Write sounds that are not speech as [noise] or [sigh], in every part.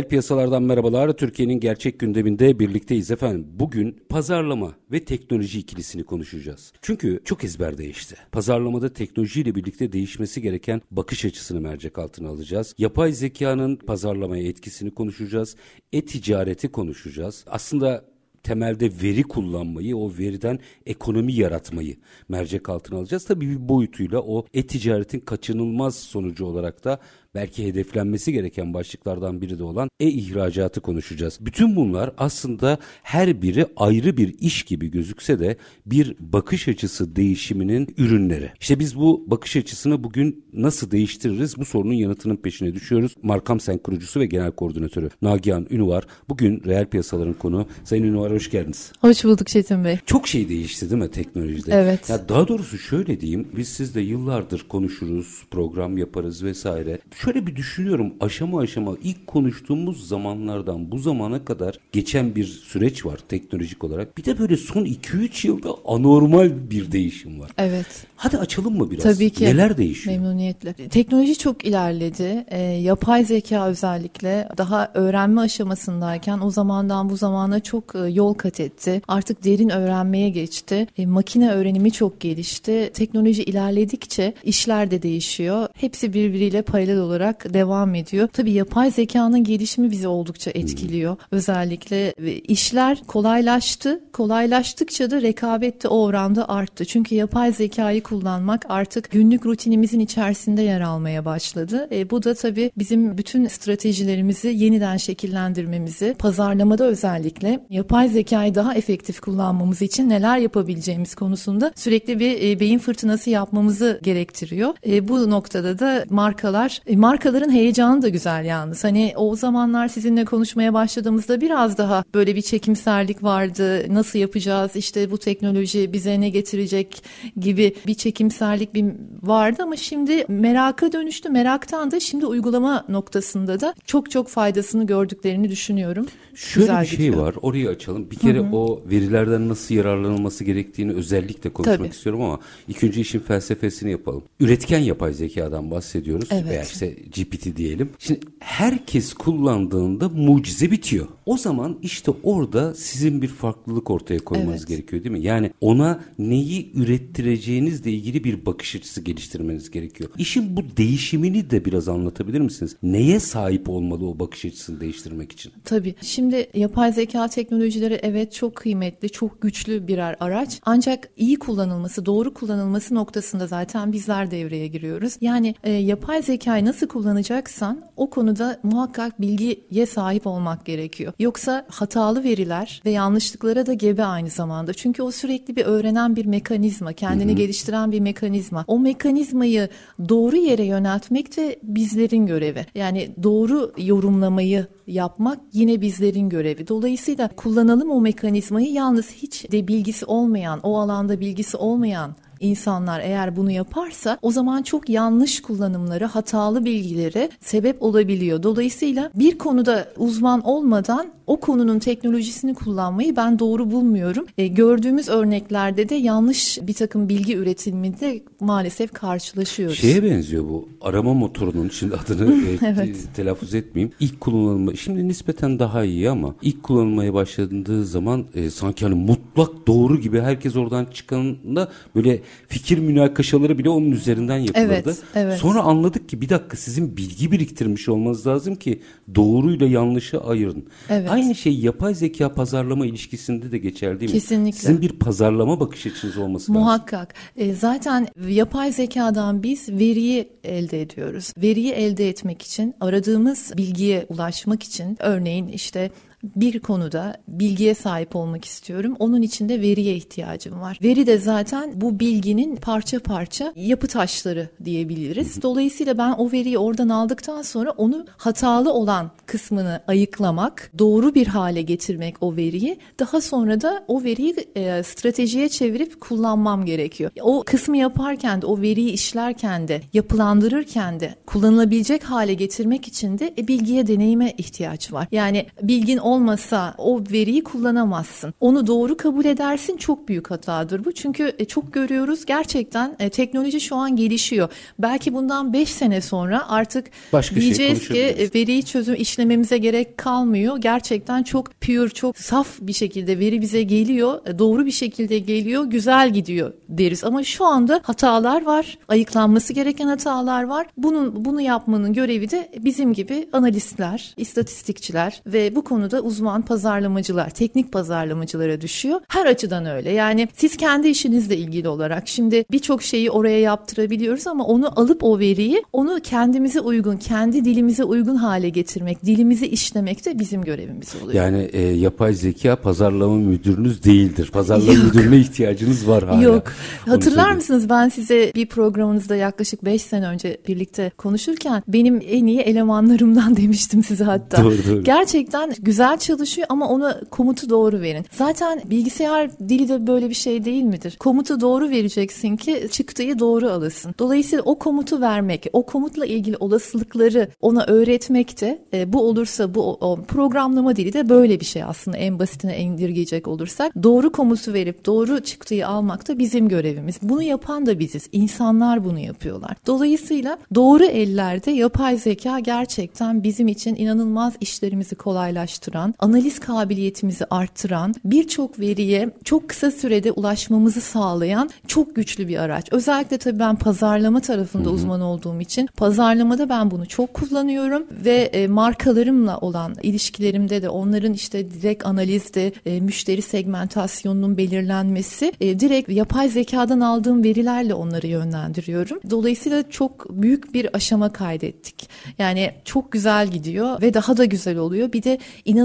Reel piyasalardan merhabalar. Türkiye'nin gerçek gündeminde birlikteyiz efendim. Bugün pazarlama ve teknoloji ikilisini konuşacağız. Çünkü çok ezber değişti. Pazarlamada teknolojiyle birlikte değişmesi gereken bakış açısını mercek altına alacağız. Yapay zekanın pazarlamaya etkisini konuşacağız. E-ticareti konuşacağız. Aslında temelde veri kullanmayı, o veriden ekonomi yaratmayı mercek altına alacağız. Tabii bir boyutuyla o e-ticaretin kaçınılmaz sonucu olarak da belki hedeflenmesi gereken başlıklardan biri de olan e-ihracatı konuşacağız. Bütün bunlar aslında her biri ayrı bir iş gibi gözükse de bir bakış açısı değişiminin ürünleri. İşte biz bu bakış açısını bugün nasıl değiştiririz bu sorunun yanıtının peşine düşüyoruz. Markam Sen kurucusu ve genel koordinatörü Nagihan Ünüvar. Bugün reel piyasaların konu. Sayın Ünüvar hoş geldiniz. Hoş bulduk Çetin Bey. Çok şey değişti değil mi teknolojide? Evet. Ya daha doğrusu şöyle diyeyim. Biz sizle yıllardır konuşuruz, program yaparız vesaire şöyle bir düşünüyorum aşama aşama ilk konuştuğumuz zamanlardan bu zamana kadar geçen bir süreç var teknolojik olarak. Bir de böyle son 2-3 yılda anormal bir değişim var. Evet. Hadi açalım mı biraz? Tabii ki. Neler değişiyor? Memnuniyetle. Teknoloji çok ilerledi. E, yapay zeka özellikle daha öğrenme aşamasındayken o zamandan bu zamana çok e, yol kat etti. Artık derin öğrenmeye geçti. E, makine öğrenimi çok gelişti. Teknoloji ilerledikçe işler de değişiyor. Hepsi birbiriyle paralel olarak devam ediyor. Tabii yapay zekanın gelişimi bizi oldukça etkiliyor. Hmm. Özellikle işler kolaylaştı. Kolaylaştıkça da rekabet de o oranda arttı. Çünkü yapay zekayı kullanmak artık günlük rutinimizin içerisinde yer almaya başladı. E, bu da tabii bizim bütün stratejilerimizi yeniden şekillendirmemizi, pazarlamada özellikle yapay zekayı daha efektif kullanmamız için neler yapabileceğimiz konusunda sürekli bir e, beyin fırtınası yapmamızı gerektiriyor. E, bu noktada da markalar, e, markaların heyecanı da güzel yalnız. Hani o zamanlar sizinle konuşmaya başladığımızda biraz daha böyle bir çekimserlik vardı. Nasıl yapacağız? İşte bu teknoloji bize ne getirecek gibi bir çekimserlik bir vardı ama şimdi meraka dönüştü. Meraktan da şimdi uygulama noktasında da çok çok faydasını gördüklerini düşünüyorum. Şöyle Güzel bir şey gidiyor. var. Orayı açalım. Bir kere Hı-hı. o verilerden nasıl yararlanılması gerektiğini özellikle konuşmak Tabii. istiyorum ama ilk önce işin felsefesini yapalım. Üretken yapay zekadan bahsediyoruz. Evet. Veya işte GPT diyelim. Şimdi herkes kullandığında mucize bitiyor. O zaman işte orada sizin bir farklılık ortaya koymanız evet. gerekiyor değil mi? Yani ona neyi ürettireceğinizle ilgili bir bakış açısı geliştirmeniz gerekiyor. İşin bu değişimini de biraz anlatabilir misiniz? Neye sahip olmalı o bakış açısını değiştirmek için? Tabii. Şimdi yapay zeka teknolojileri evet çok kıymetli, çok güçlü birer araç. Ancak iyi kullanılması, doğru kullanılması noktasında zaten bizler devreye giriyoruz. Yani e, yapay zekayı nasıl kullanacaksan o konuda muhakkak bilgiye sahip olmak gerekiyor. Yoksa hatalı veriler ve yanlışlıklara da gebe aynı zamanda. Çünkü o sürekli bir öğrenen bir mekanizma, kendini hı hı. geliştiren bir mekanizma. O mekanizmayı doğru yere yöneltmek de bizlerin görevi. Yani doğru yorumlamayı yapmak yine bizlerin görevi. Dolayısıyla kullanalım o mekanizmayı yalnız hiç de bilgisi olmayan, o alanda bilgisi olmayan insanlar eğer bunu yaparsa o zaman çok yanlış kullanımları, hatalı bilgileri sebep olabiliyor. Dolayısıyla bir konuda uzman olmadan o konunun teknolojisini kullanmayı ben doğru bulmuyorum. E, gördüğümüz örneklerde de yanlış bir takım bilgi üretiminde maalesef karşılaşıyoruz. Şeye benziyor bu arama motorunun şimdi adını [laughs] e, evet. telaffuz etmeyeyim. İlk kullanılma şimdi nispeten daha iyi ama ilk kullanılmaya başladığı zaman e, sanki hani mutlak doğru gibi herkes oradan çıkanda böyle fikir münakaşaları bile onun üzerinden yapılırdı. Evet, evet. Sonra anladık ki bir dakika sizin bilgi biriktirmiş olmanız lazım ki doğruyla yanlışı ayırın. Evet. Aynı şey yapay zeka pazarlama ilişkisinde de geçerli değil mi? Kesinlikle. Sizin bir pazarlama bakış açınız olması lazım. Muhakkak. E, zaten yapay zekadan biz veriyi elde ediyoruz. Veriyi elde etmek için aradığımız bilgiye ulaşmak için örneğin işte bir konuda bilgiye sahip olmak istiyorum. Onun için de veriye ihtiyacım var. Veri de zaten bu bilginin parça parça yapı taşları diyebiliriz. Dolayısıyla ben o veriyi oradan aldıktan sonra onu hatalı olan kısmını ayıklamak, doğru bir hale getirmek o veriyi, daha sonra da o veriyi e, stratejiye çevirip kullanmam gerekiyor. O kısmı yaparken de, o veriyi işlerken de, yapılandırırken de kullanılabilecek hale getirmek için de e, bilgiye, deneyime ihtiyaç var. Yani bilgin olmasa o veriyi kullanamazsın. Onu doğru kabul edersin çok büyük hatadır bu. Çünkü e, çok görüyoruz gerçekten e, teknoloji şu an gelişiyor. Belki bundan 5 sene sonra artık Başka şey diyeceğiz şey ki e, veriyi çözüm işlememize gerek kalmıyor. Gerçekten çok pure, çok saf bir şekilde veri bize geliyor. Doğru bir şekilde geliyor, güzel gidiyor deriz. Ama şu anda hatalar var. Ayıklanması gereken hatalar var. Bunun bunu yapmanın görevi de bizim gibi analistler, istatistikçiler ve bu konuda uzman pazarlamacılar, teknik pazarlamacılara düşüyor. Her açıdan öyle. Yani siz kendi işinizle ilgili olarak şimdi birçok şeyi oraya yaptırabiliyoruz ama onu alıp o veriyi onu kendimize uygun, kendi dilimize uygun hale getirmek, dilimizi işlemek de bizim görevimiz oluyor. Yani e, yapay zeka pazarlama müdürünüz değildir. Pazarlama Yok. müdürüne ihtiyacınız var hala. Yok. Hatırlar mısınız ben size bir programınızda yaklaşık 5 sene önce birlikte konuşurken benim en iyi elemanlarımdan [laughs] demiştim size hatta. Doğru, doğru. Gerçekten güzel çalışıyor ama ona komutu doğru verin. Zaten bilgisayar dili de böyle bir şey değil midir? Komutu doğru vereceksin ki çıktığı doğru alasın. Dolayısıyla o komutu vermek, o komutla ilgili olasılıkları ona öğretmek de e, bu olursa bu o, programlama dili de böyle bir şey aslında en basitine indirgeyecek olursak. Doğru komutu verip doğru çıktığı almak da bizim görevimiz. Bunu yapan da biziz. İnsanlar bunu yapıyorlar. Dolayısıyla doğru ellerde yapay zeka gerçekten bizim için inanılmaz işlerimizi kolaylaştıran, analiz kabiliyetimizi arttıran, birçok veriye çok kısa sürede ulaşmamızı sağlayan çok güçlü bir araç. Özellikle tabii ben pazarlama tarafında Hı-hı. uzman olduğum için pazarlamada ben bunu çok kullanıyorum ve e, markalarımla olan ilişkilerimde de onların işte direkt analizde e, müşteri segmentasyonunun belirlenmesi e, direkt yapay zekadan aldığım verilerle onları yönlendiriyorum. Dolayısıyla çok büyük bir aşama kaydettik. Yani çok güzel gidiyor ve daha da güzel oluyor. Bir de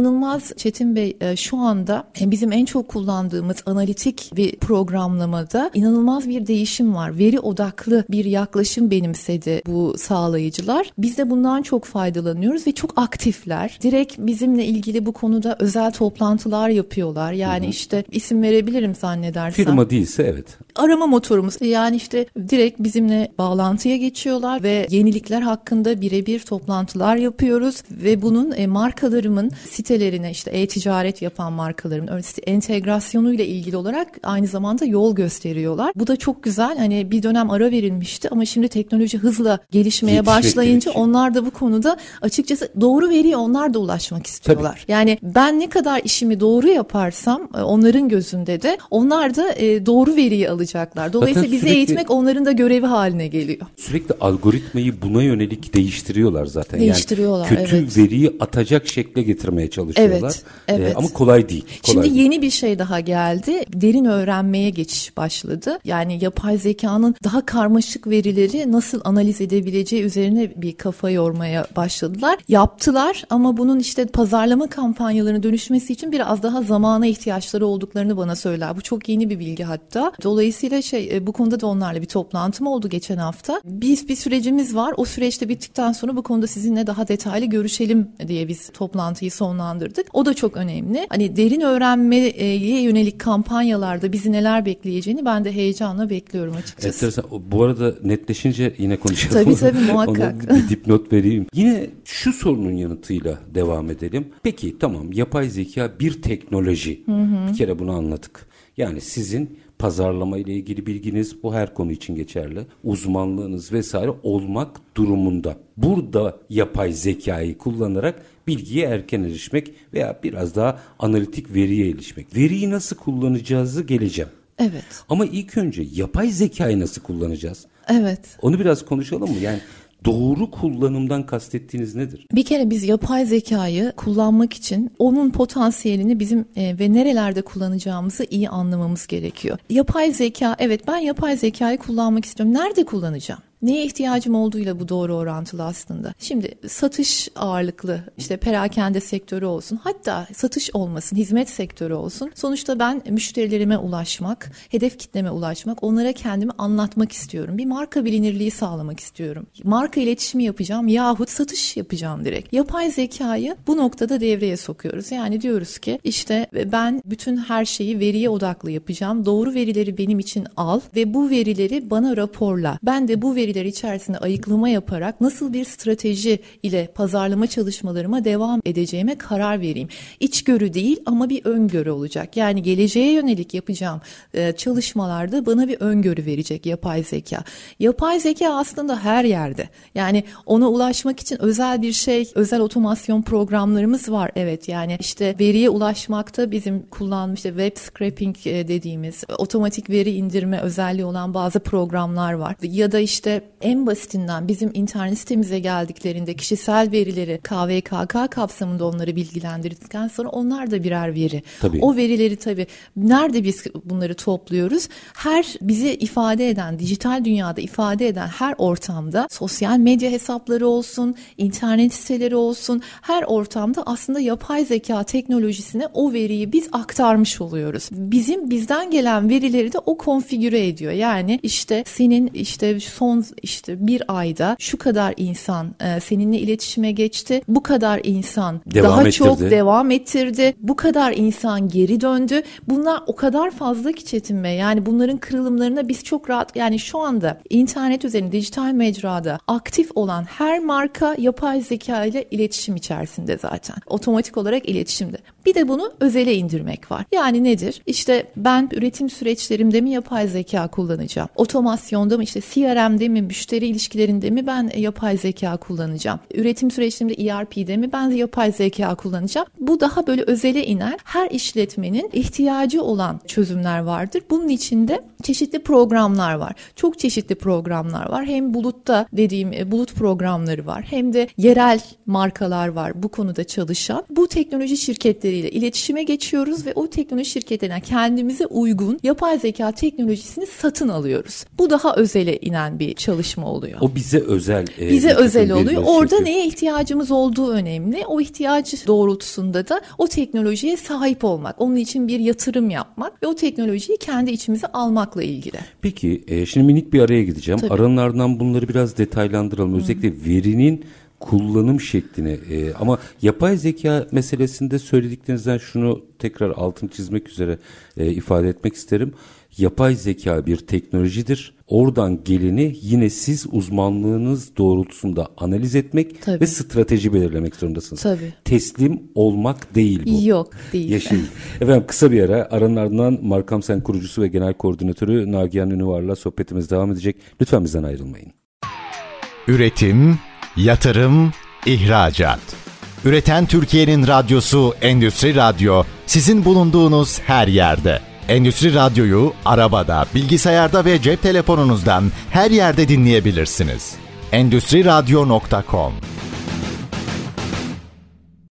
inanılmaz Çetin Bey e, şu anda bizim en çok kullandığımız analitik bir programlamada inanılmaz bir değişim var. Veri odaklı bir yaklaşım benimsedi bu sağlayıcılar. Biz de bundan çok faydalanıyoruz ve çok aktifler. Direkt bizimle ilgili bu konuda özel toplantılar yapıyorlar. Yani hı hı. işte isim verebilirim zannedersem. Firma değilse evet. Arama motorumuz yani işte direkt bizimle bağlantıya geçiyorlar ve yenilikler hakkında birebir toplantılar yapıyoruz ve bunun e, markalarımın sitelerine işte e-ticaret yapan markaların entegrasyonuyla ilgili olarak aynı zamanda yol gösteriyorlar. Bu da çok güzel. Hani bir dönem ara verilmişti ama şimdi teknoloji hızla gelişmeye Yetişmek başlayınca gerekiyor. onlar da bu konuda açıkçası doğru veriye onlar da ulaşmak istiyorlar. Tabii. Yani ben ne kadar işimi doğru yaparsam e, onların gözünde de onlar da e, doğru veriyi alacaklar. Dolayısıyla bizi sürekli, eğitmek onların da görevi haline geliyor. Sürekli algoritmayı buna yönelik değiştiriyorlar zaten. Değiştiriyorlar. Yani kötü evet. veriyi atacak şekle getirmeye çalışıyorlar. Evet. evet. Ee, ama kolay değil. Kolay Şimdi değil. yeni bir şey daha geldi. Derin öğrenmeye geçiş başladı. Yani yapay zekanın daha karmaşık verileri nasıl analiz edebileceği üzerine bir kafa yormaya başladılar. Yaptılar ama bunun işte pazarlama kampanyalarına dönüşmesi için biraz daha zamana ihtiyaçları olduklarını bana söyler. Bu çok yeni bir bilgi hatta. Dolayısıyla şey e, bu konuda da onlarla bir toplantım oldu geçen hafta. Biz bir sürecimiz var. O süreçte bittikten sonra bu konuda sizinle daha detaylı görüşelim diye biz toplantıyı sonlandırdık. O da çok önemli. Hani derin öğrenmeye yönelik kampanyalarda bizi neler bekleyeceğini ben de heyecanla bekliyorum açıkçası. Enteresan. Bu arada netleşince yine konuşalım. Tabii tabii [laughs] muhakkak. Ona bir dipnot vereyim. Yine şu sorunun yanıtıyla devam edelim. Peki tamam yapay zeka bir teknoloji. Hı hı. Bir kere bunu anladık. Yani sizin pazarlama ile ilgili bilginiz bu her konu için geçerli. Uzmanlığınız vesaire olmak durumunda. Burada yapay zekayı kullanarak bilgiye erken erişmek veya biraz daha analitik veriye erişmek. Veriyi nasıl kullanacağızı geleceğim. Evet. Ama ilk önce yapay zekayı nasıl kullanacağız? Evet. Onu biraz konuşalım mı? Yani doğru kullanımdan kastettiğiniz nedir? Bir kere biz yapay zekayı kullanmak için onun potansiyelini bizim e, ve nerelerde kullanacağımızı iyi anlamamız gerekiyor. Yapay zeka evet ben yapay zekayı kullanmak istiyorum. Nerede kullanacağım? Neye ihtiyacım olduğuyla bu doğru orantılı aslında. Şimdi satış ağırlıklı işte perakende sektörü olsun hatta satış olmasın hizmet sektörü olsun. Sonuçta ben müşterilerime ulaşmak, hedef kitleme ulaşmak, onlara kendimi anlatmak istiyorum. Bir marka bilinirliği sağlamak istiyorum. Marka iletişimi yapacağım yahut satış yapacağım direkt. Yapay zekayı bu noktada devreye sokuyoruz. Yani diyoruz ki işte ben bütün her şeyi veriye odaklı yapacağım. Doğru verileri benim için al ve bu verileri bana raporla. Ben de bu veriler içerisinde ayıklama yaparak nasıl bir strateji ile pazarlama çalışmalarıma devam edeceğime karar vereyim. İçgörü değil ama bir öngörü olacak. Yani geleceğe yönelik yapacağım e, çalışmalarda bana bir öngörü verecek yapay zeka. Yapay zeka aslında her yerde. Yani ona ulaşmak için özel bir şey, özel otomasyon programlarımız var. Evet yani işte veriye ulaşmakta bizim kullanmış işte web scraping e, dediğimiz otomatik veri indirme özelliği olan bazı programlar var. Ya da işte en basitinden bizim internet sitemize geldiklerinde kişisel verileri KVKK kapsamında onları bilgilendirdikten sonra onlar da birer veri. Tabii. O verileri tabii nerede biz bunları topluyoruz? Her bizi ifade eden, dijital dünyada ifade eden her ortamda sosyal medya hesapları olsun, internet siteleri olsun her ortamda aslında yapay zeka teknolojisine o veriyi biz aktarmış oluyoruz. Bizim bizden gelen verileri de o konfigüre ediyor. Yani işte senin işte son işte bir ayda şu kadar insan e, seninle iletişime geçti. Bu kadar insan devam daha ettirdi. çok devam ettirdi. Bu kadar insan geri döndü. Bunlar o kadar fazla ki Çetin Bey. Yani bunların kırılımlarına biz çok rahat yani şu anda internet üzerinde dijital mecrada aktif olan her marka yapay zeka ile iletişim içerisinde zaten. Otomatik olarak iletişimde. Bir de bunu özele indirmek var. Yani nedir? İşte ben üretim süreçlerimde mi yapay zeka kullanacağım? Otomasyonda mı işte CRM'de mi, müşteri ilişkilerinde mi ben yapay zeka kullanacağım? Üretim süreçlerimde ERP'de mi ben yapay zeka kullanacağım? Bu daha böyle özele iner. Her işletmenin ihtiyacı olan çözümler vardır. Bunun içinde çeşitli programlar var. Çok çeşitli programlar var. Hem bulutta dediğim e, bulut programları var. Hem de yerel markalar var bu konuda çalışan. Bu teknoloji şirketleriyle iletişime geçiyoruz ve o teknoloji şirketlerinden kendimize uygun yapay zeka teknolojisini satın alıyoruz. Bu daha özele inen bir çalışma oluyor. O bize özel. E, bize özel oluyor. Orada neye ihtiyacımız olduğu önemli. O ihtiyaç doğrultusunda da o teknolojiye sahip olmak. Onun için bir yatırım yapmak ve o teknolojiyi kendi içimize almakla ilgili. Peki e, şimdi minik bir araya gideceğim. Tabii. Aranlardan bunları biraz detaylandıralım. Hı. Özellikle verinin kullanım şeklini e, ama yapay zeka meselesinde söylediklerinizden şunu tekrar altın çizmek üzere e, ifade etmek isterim. Yapay zeka bir teknolojidir. Oradan geleni yine siz uzmanlığınız doğrultusunda analiz etmek Tabii. ve strateji belirlemek zorundasınız. Tabii. Teslim olmak değil bu. Yok değil. Yaşayın. [laughs] Efendim kısa bir ara aranın ardından Markam Sen kurucusu ve genel koordinatörü Nagihan Ünüvar'la sohbetimiz devam edecek. Lütfen bizden ayrılmayın. Üretim, yatırım, ihracat. Üreten Türkiye'nin radyosu Endüstri Radyo sizin bulunduğunuz her yerde. Endüstri Radyo'yu arabada, bilgisayarda ve cep telefonunuzdan her yerde dinleyebilirsiniz. Endüstri Radyo.com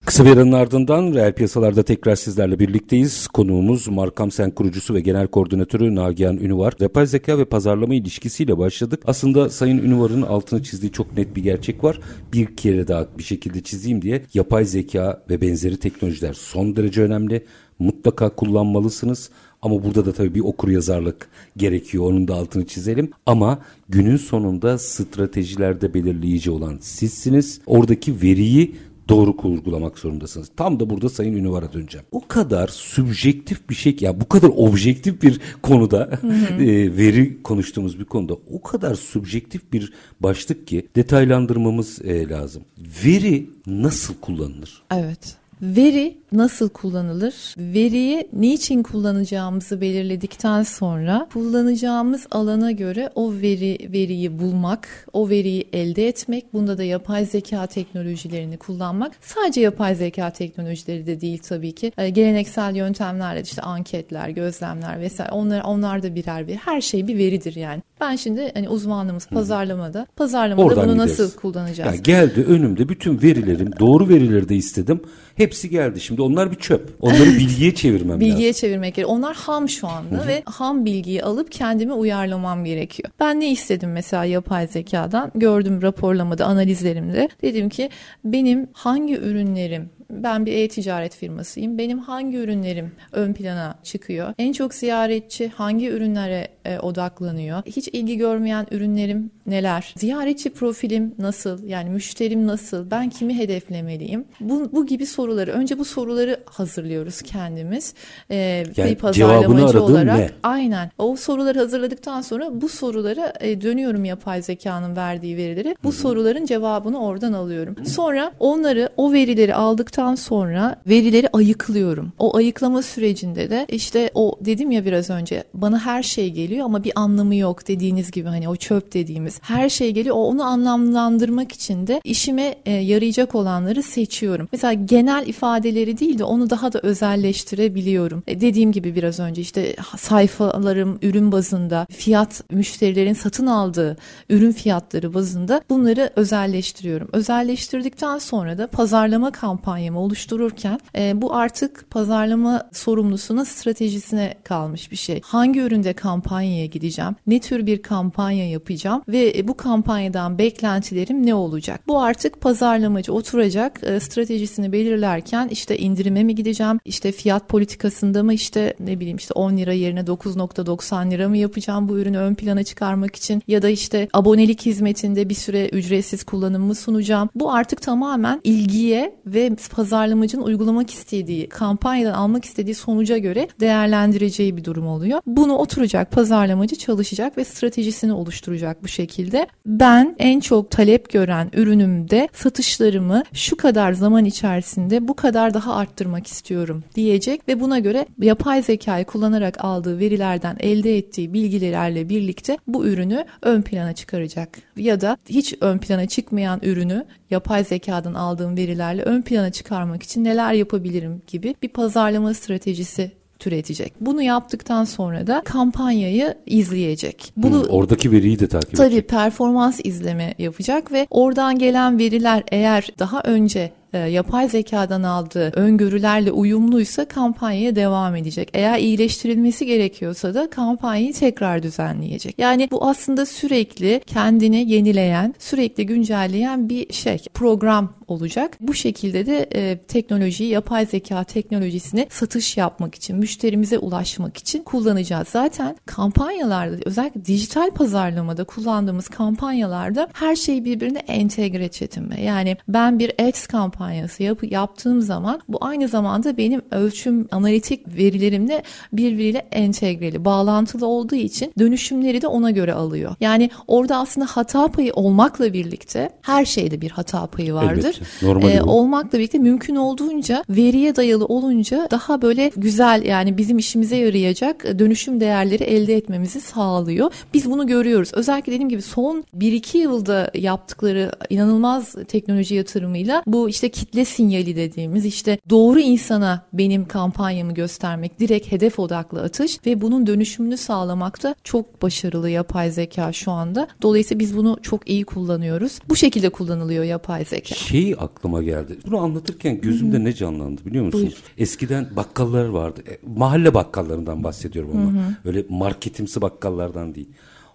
Kısa bir aranın ardından reel piyasalarda tekrar sizlerle birlikteyiz. Konuğumuz Markam Sen kurucusu ve genel koordinatörü Nagihan Ünüvar. Yapay zeka ve pazarlama ilişkisiyle başladık. Aslında Sayın Ünüvar'ın altını çizdiği çok net bir gerçek var. Bir kere daha bir şekilde çizeyim diye yapay zeka ve benzeri teknolojiler son derece önemli. Mutlaka kullanmalısınız. Ama burada da tabii bir okur yazarlık gerekiyor. Onun da altını çizelim. Ama günün sonunda stratejilerde belirleyici olan sizsiniz. Oradaki veriyi doğru kurgulamak zorundasınız. Tam da burada Sayın Ünüvar'a döneceğim. O kadar subjektif bir şey ya bu kadar objektif bir konuda [laughs] E, veri konuştuğumuz bir konuda o kadar subjektif bir başlık ki detaylandırmamız e, lazım. Veri nasıl kullanılır? Evet. Veri nasıl kullanılır? Veriyi niçin kullanacağımızı belirledikten sonra kullanacağımız alana göre o veri veriyi bulmak, o veriyi elde etmek, bunda da yapay zeka teknolojilerini kullanmak. Sadece yapay zeka teknolojileri de değil tabii ki. E, geleneksel yöntemlerle işte anketler, gözlemler vesaire onlar onlar da birer bir her şey bir veridir yani. Ben şimdi hani uzmanlığımız pazarlamada. Pazarlamada Oradan bunu gideriz. nasıl kullanacağız? Ya geldi önümde bütün verilerim, doğru verileri de istedim. Hepsi geldi. Şimdi Şimdi onlar bir çöp. Onları [laughs] bilgiye çevirmem bilgiye lazım. çevirmek gerekiyor. Onlar ham şu anda ve ham bilgiyi alıp kendimi uyarlamam gerekiyor. Ben ne istedim mesela yapay zekadan? Gördüm raporlamada, analizlerimde. Dedim ki benim hangi ürünlerim ben bir e-ticaret firmasıyım. Benim hangi ürünlerim ön plana çıkıyor? En çok ziyaretçi hangi ürünlere e, odaklanıyor? Hiç ilgi görmeyen ürünlerim neler? Ziyaretçi profilim nasıl? Yani müşterim nasıl? Ben kimi hedeflemeliyim? Bu, bu gibi soruları önce bu soruları hazırlıyoruz kendimiz. E, yani bir pazarlamacı olarak. Ne? Aynen. O soruları hazırladıktan sonra bu sorulara e, dönüyorum yapay zekanın verdiği verileri. Bu Hı-hı. soruların cevabını oradan alıyorum. Sonra onları o verileri aldıktan aldıktan sonra verileri ayıklıyorum. O ayıklama sürecinde de işte o dedim ya biraz önce bana her şey geliyor ama bir anlamı yok dediğiniz gibi hani o çöp dediğimiz her şey geliyor. O onu anlamlandırmak için de işime e, yarayacak olanları seçiyorum. Mesela genel ifadeleri değil de onu daha da özelleştirebiliyorum. E, dediğim gibi biraz önce işte sayfalarım ürün bazında fiyat müşterilerin satın aldığı ürün fiyatları bazında bunları özelleştiriyorum. Özelleştirdikten sonra da pazarlama kampanya kampanyamı oluştururken e, bu artık pazarlama sorumlusunun stratejisine kalmış bir şey. Hangi üründe kampanyaya gideceğim? Ne tür bir kampanya yapacağım? Ve bu kampanyadan beklentilerim ne olacak? Bu artık pazarlamacı oturacak e, stratejisini belirlerken işte indirime mi gideceğim? İşte fiyat politikasında mı işte ne bileyim işte 10 lira yerine 9.90 lira mı yapacağım bu ürünü ön plana çıkarmak için? Ya da işte abonelik hizmetinde bir süre ücretsiz kullanımı sunacağım? Bu artık tamamen ilgiye ve pazarlamacının uygulamak istediği, kampanyadan almak istediği sonuca göre değerlendireceği bir durum oluyor. Bunu oturacak pazarlamacı çalışacak ve stratejisini oluşturacak bu şekilde. Ben en çok talep gören ürünümde satışlarımı şu kadar zaman içerisinde bu kadar daha arttırmak istiyorum diyecek ve buna göre yapay zekayı kullanarak aldığı verilerden elde ettiği bilgilerle birlikte bu ürünü ön plana çıkaracak. Ya da hiç ön plana çıkmayan ürünü yapay zekadan aldığım verilerle ön plana çıkarmak için neler yapabilirim gibi bir pazarlama stratejisi türetecek. Bunu yaptıktan sonra da kampanyayı izleyecek. Bunu hmm, oradaki veriyi de takip tabii, edecek. Tabii performans izleme yapacak ve oradan gelen veriler eğer daha önce yapay zekadan aldığı öngörülerle uyumluysa kampanyaya devam edecek. Eğer iyileştirilmesi gerekiyorsa da kampanyayı tekrar düzenleyecek. Yani bu aslında sürekli kendini yenileyen, sürekli güncelleyen bir şey, program olacak. Bu şekilde de e, teknolojiyi, yapay zeka teknolojisini satış yapmak için, müşterimize ulaşmak için kullanacağız. Zaten kampanyalarda, özellikle dijital pazarlamada kullandığımız kampanyalarda her şey birbirine entegre çetinme. Yani ben bir X kampanya kampanyası yap, yaptığım zaman bu aynı zamanda benim ölçüm analitik verilerimle birbiriyle entegreli, bağlantılı olduğu için dönüşümleri de ona göre alıyor. Yani orada aslında hata payı olmakla birlikte her şeyde bir hata payı vardır. Elbette. Ee, olmakla birlikte mümkün olduğunca veriye dayalı olunca daha böyle güzel yani bizim işimize yarayacak dönüşüm değerleri elde etmemizi sağlıyor. Biz bunu görüyoruz. Özellikle dediğim gibi son 1-2 yılda yaptıkları inanılmaz teknoloji yatırımıyla bu işte kitle sinyali dediğimiz işte doğru insana benim kampanyamı göstermek, direkt hedef odaklı atış ve bunun dönüşümünü sağlamakta çok başarılı yapay zeka şu anda. Dolayısıyla biz bunu çok iyi kullanıyoruz. Bu şekilde kullanılıyor yapay zeka. Şey aklıma geldi. Bunu anlatırken gözümde Hı-hı. ne canlandı biliyor musunuz? Buyur. Eskiden bakkallar vardı. E, mahalle bakkallarından bahsediyorum ama. Hı-hı. Öyle marketimsi bakkallardan değil.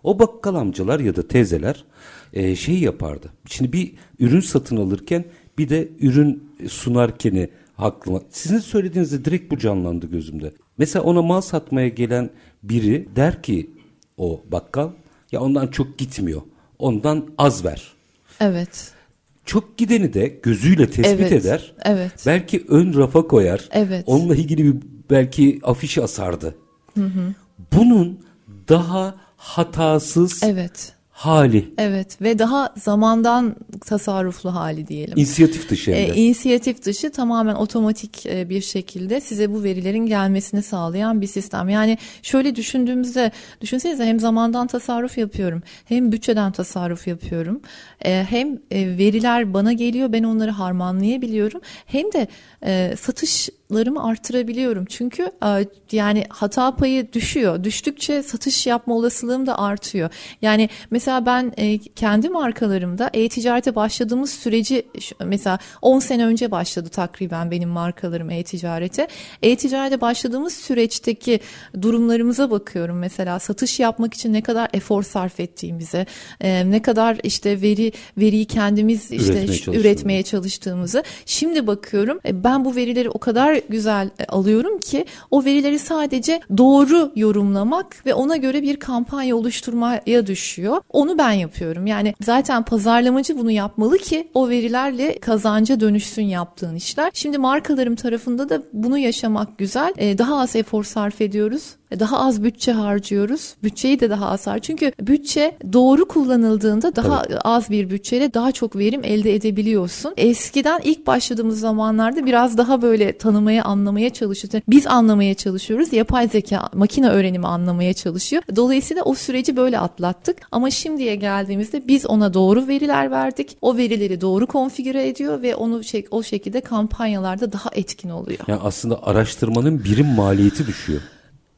O bakkal amcalar ya da teyzeler e, şey yapardı. Şimdi bir ürün satın alırken bir de ürün sunarkeni aklıma. Sizin söylediğinizde direkt bu canlandı gözümde. Mesela ona mal satmaya gelen biri der ki o bakkal ya ondan çok gitmiyor. Ondan az ver. Evet. Çok gideni de gözüyle tespit evet, eder. Evet. Belki ön rafa koyar. Evet. Onunla ilgili bir belki afişi asardı. Hı hı. Bunun daha hatasız evet hali. Evet ve daha zamandan tasarruflu hali diyelim. İnisiyatif dışı. E, inisiyatif dışı tamamen otomatik e, bir şekilde size bu verilerin gelmesini sağlayan bir sistem. Yani şöyle düşündüğümüzde düşünsenize hem zamandan tasarruf yapıyorum hem bütçeden tasarruf yapıyorum. E, hem e, veriler bana geliyor ben onları harmanlayabiliyorum hem de e, satış larımı artırabiliyorum. Çünkü e, yani hata payı düşüyor. Düştükçe satış yapma olasılığım da artıyor. Yani mesela mesela ben e, kendi markalarımda e-ticarete başladığımız süreci mesela 10 sene önce başladı takriben benim markalarım e-ticarete. E-ticarete başladığımız süreçteki durumlarımıza bakıyorum mesela satış yapmak için ne kadar efor sarf ettiğimize, e, ne kadar işte veri veriyi kendimiz işte üretmeye, üretmeye çalıştığımızı. Şimdi bakıyorum e, ben bu verileri o kadar güzel e, alıyorum ki o verileri sadece doğru yorumlamak ve ona göre bir kampanya oluşturmaya düşüyor. Onu ben yapıyorum. Yani zaten pazarlamacı bunu yapmalı ki o verilerle kazanca dönüşsün yaptığın işler. Şimdi markalarım tarafında da bunu yaşamak güzel. E, daha az efor sarf ediyoruz daha az bütçe harcıyoruz. Bütçeyi de daha az har. Çünkü bütçe doğru kullanıldığında daha Tabii. az bir bütçeyle daha çok verim elde edebiliyorsun. Eskiden ilk başladığımız zamanlarda biraz daha böyle tanımaya, anlamaya çalışıyorduk. Biz anlamaya çalışıyoruz. Yapay zeka, makine öğrenimi anlamaya çalışıyor. Dolayısıyla o süreci böyle atlattık. Ama şimdiye geldiğimizde biz ona doğru veriler verdik. O verileri doğru konfigüre ediyor ve onu şey, o şekilde kampanyalarda daha etkin oluyor. Yani aslında araştırmanın birim maliyeti düşüyor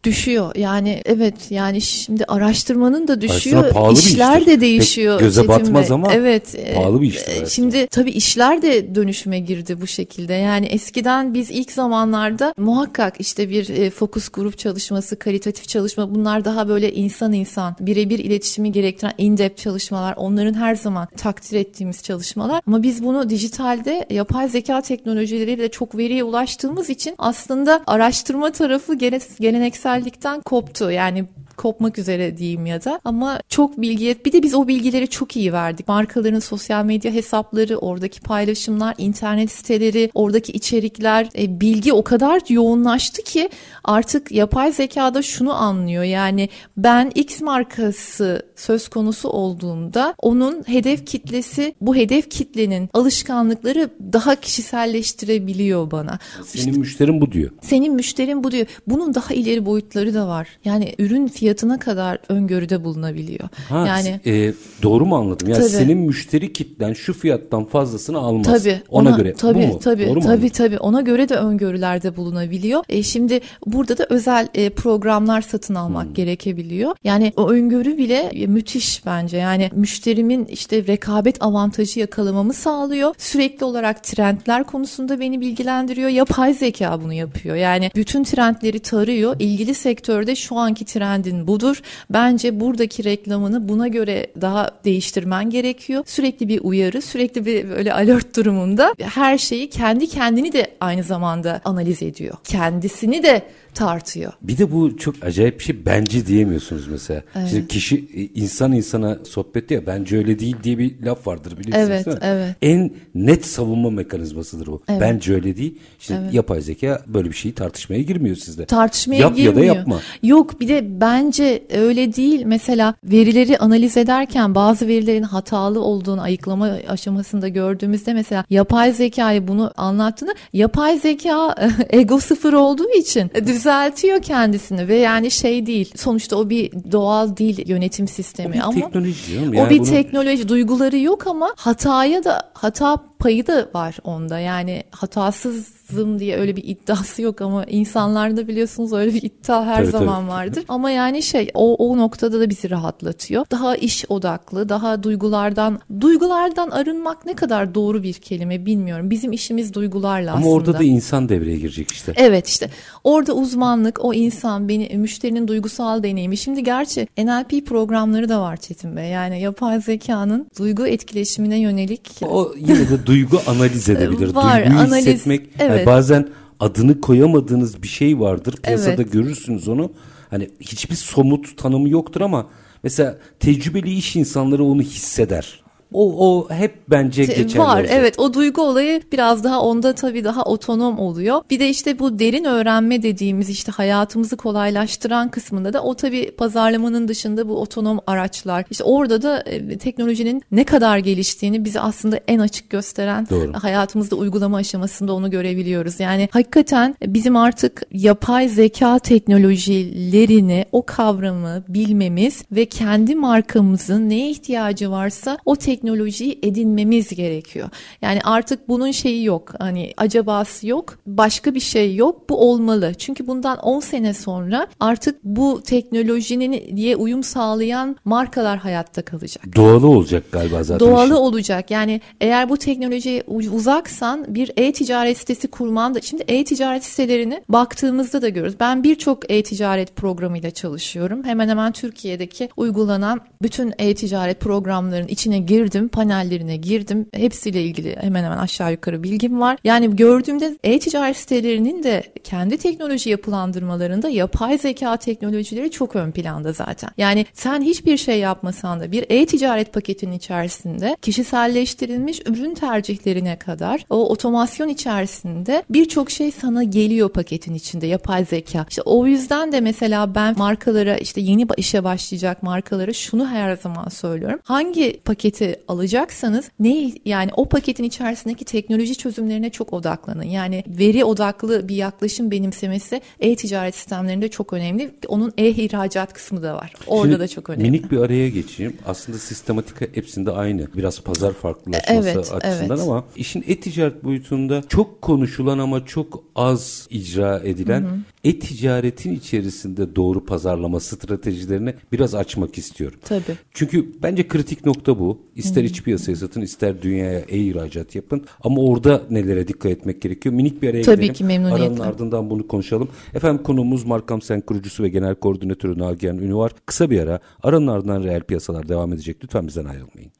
düşüyor. Yani evet yani şimdi araştırmanın da düşüyor. işler de değişiyor. Pek göze batmaz ama evet, e, pahalı bir iştir. Şimdi tabii işler de dönüşüme girdi bu şekilde. Yani eskiden biz ilk zamanlarda muhakkak işte bir e, fokus grup çalışması, kalitatif çalışma bunlar daha böyle insan insan birebir iletişimi gerektiren in-depth çalışmalar. Onların her zaman takdir ettiğimiz çalışmalar. Ama biz bunu dijitalde yapay zeka teknolojileriyle çok veriye ulaştığımız için aslında araştırma tarafı geleneksel görsellikten koptu. Yani kopmak üzere diyeyim ya da ama çok bilgiye bir de biz o bilgileri çok iyi verdik. Markaların sosyal medya hesapları, oradaki paylaşımlar, internet siteleri, oradaki içerikler, e, bilgi o kadar yoğunlaştı ki artık yapay zekada şunu anlıyor. Yani ben X markası söz konusu olduğunda onun hedef kitlesi bu hedef kitlenin alışkanlıkları daha kişiselleştirebiliyor bana. Senin işte, müşterin bu diyor. Senin müşterin bu diyor. Bunun daha ileri boyutları da var. Yani ürün fiyatı fiyatına kadar öngörüde bulunabiliyor. Ha, yani e, doğru mu anladım? Yani tabii. senin müşteri kitlen şu fiyattan fazlasını almaz. Tabii. Ona, ona göre. Tabii bu mu? tabii doğru tabii tabii. Ona göre de öngörülerde bulunabiliyor. E, şimdi burada da özel e, programlar satın almak hmm. gerekebiliyor. Yani o öngörü bile e, müthiş bence. Yani müşterimin işte rekabet avantajı yakalamamı sağlıyor. Sürekli olarak trendler konusunda beni bilgilendiriyor. Yapay zeka bunu yapıyor. Yani bütün trendleri tarıyor. İlgili sektörde şu anki trendin hedefin budur. Bence buradaki reklamını buna göre daha değiştirmen gerekiyor. Sürekli bir uyarı, sürekli bir böyle alert durumunda her şeyi kendi kendini de aynı zamanda analiz ediyor. Kendisini de tartıyor. Bir de bu çok acayip bir şey bence diyemiyorsunuz mesela. Evet. Şimdi kişi insan insana sohbet ya bence öyle değil diye bir laf vardır biliyorsunuz evet, değil mi? Evet. En net savunma mekanizmasıdır bu. Evet. Bence öyle değil. İşte evet. yapay zeka böyle bir şeyi tartışmaya girmiyor sizde. Tartışmaya Yap girmiyor. ya da yapma. Yok bir de bence öyle değil. Mesela verileri analiz ederken bazı verilerin hatalı olduğunu ayıklama aşamasında gördüğümüzde mesela yapay zekayı bunu anlattığını yapay zeka [laughs] ego sıfır olduğu için düz düzeltiyor kendisini ve yani şey değil. Sonuçta o bir doğal dil yönetim sistemi o bir ama teknoloji yani o bir bunu... teknoloji duyguları yok ama hataya da hata payı da var onda. Yani hatasız zım diye öyle bir iddiası yok ama insanlarda biliyorsunuz öyle bir iddia her tabii, zaman tabii. vardır. Ama yani şey o, o noktada da bizi rahatlatıyor. Daha iş odaklı, daha duygulardan duygulardan arınmak ne kadar doğru bir kelime bilmiyorum. Bizim işimiz duygularla ama aslında. Ama orada da insan devreye girecek işte. Evet işte. Orada uzmanlık, o insan, beni müşterinin duygusal deneyimi. Şimdi gerçi NLP programları da var Çetin Bey. Yani yapay zekanın duygu etkileşimine yönelik. O yine de duygu analiz edebilir. Var, Duyguyu analiz, hissetmek. Evet. Yani bazen adını koyamadığınız bir şey vardır. Piyasada evet. görürsünüz onu. Hani hiçbir somut tanımı yoktur ama mesela tecrübeli iş insanları onu hisseder. O, o hep bence geçerli Var olacak. evet o duygu olayı biraz daha onda tabii daha otonom oluyor. Bir de işte bu derin öğrenme dediğimiz işte hayatımızı kolaylaştıran kısmında da o tabii pazarlamanın dışında bu otonom araçlar. İşte orada da e, teknolojinin ne kadar geliştiğini bize aslında en açık gösteren Doğru. hayatımızda uygulama aşamasında onu görebiliyoruz. Yani hakikaten bizim artık yapay zeka teknolojilerini o kavramı bilmemiz ve kendi markamızın neye ihtiyacı varsa o teknoloji teknolojiyi edinmemiz gerekiyor. Yani artık bunun şeyi yok. Hani acabası yok. Başka bir şey yok. Bu olmalı. Çünkü bundan 10 sene sonra artık bu teknolojinin diye uyum sağlayan markalar hayatta kalacak. Doğalı olacak galiba zaten. Doğalı işin. olacak. Yani eğer bu teknolojiye uzaksan bir e-ticaret sitesi kurman da şimdi e-ticaret sitelerini baktığımızda da görürüz. Ben birçok e-ticaret programıyla çalışıyorum. Hemen hemen Türkiye'deki uygulanan bütün e-ticaret programlarının içine girdim, panellerine girdim. Hepsiyle ilgili hemen hemen aşağı yukarı bilgim var. Yani gördüğümde e-ticaret sitelerinin de kendi teknoloji yapılandırmalarında yapay zeka teknolojileri çok ön planda zaten. Yani sen hiçbir şey yapmasan da bir e-ticaret paketinin içerisinde kişiselleştirilmiş ürün tercihlerine kadar o otomasyon içerisinde birçok şey sana geliyor paketin içinde yapay zeka. İşte o yüzden de mesela ben markalara işte yeni işe başlayacak markalara şunu her zaman söylüyorum. Hangi paketi alacaksanız ne yani o paketin içerisindeki teknoloji çözümlerine çok odaklanın. Yani veri odaklı bir yaklaşım benimsemesi e-ticaret sistemlerinde çok önemli. Onun e-ihracat kısmı da var. Orada Şimdi da çok önemli. Minik bir araya geçeyim. Aslında sistematik hepsinde aynı. Biraz pazar farklılaşması evet, açısından evet. ama işin e-ticaret boyutunda çok konuşulan ama çok az icra edilen e-ticaretin içerisinde doğru pazarlama stratejilerini biraz açmak istiyorum. Tabii. Çünkü bence kritik nokta bu. İster iç piyasaya satın ister dünyaya e-ihracat yapın. Ama orada nelere dikkat etmek gerekiyor? Minik bir araya Tabii gidelim. ki memnuniyetle. Aranın ardından bunu konuşalım. Efendim konuğumuz Markam Sen kurucusu ve genel koordinatörü Nagihan Ünü var. Kısa bir ara. Aranın ardından reel piyasalar devam edecek. Lütfen bizden ayrılmayın.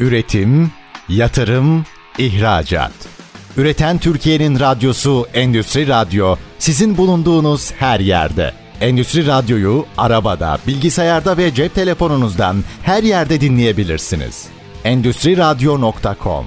Üretim, yatırım, ihracat. Üreten Türkiye'nin radyosu Endüstri Radyo sizin bulunduğunuz her yerde. Endüstri Radyo'yu arabada, bilgisayarda ve cep telefonunuzdan her yerde dinleyebilirsiniz. Endüstri Radyo.com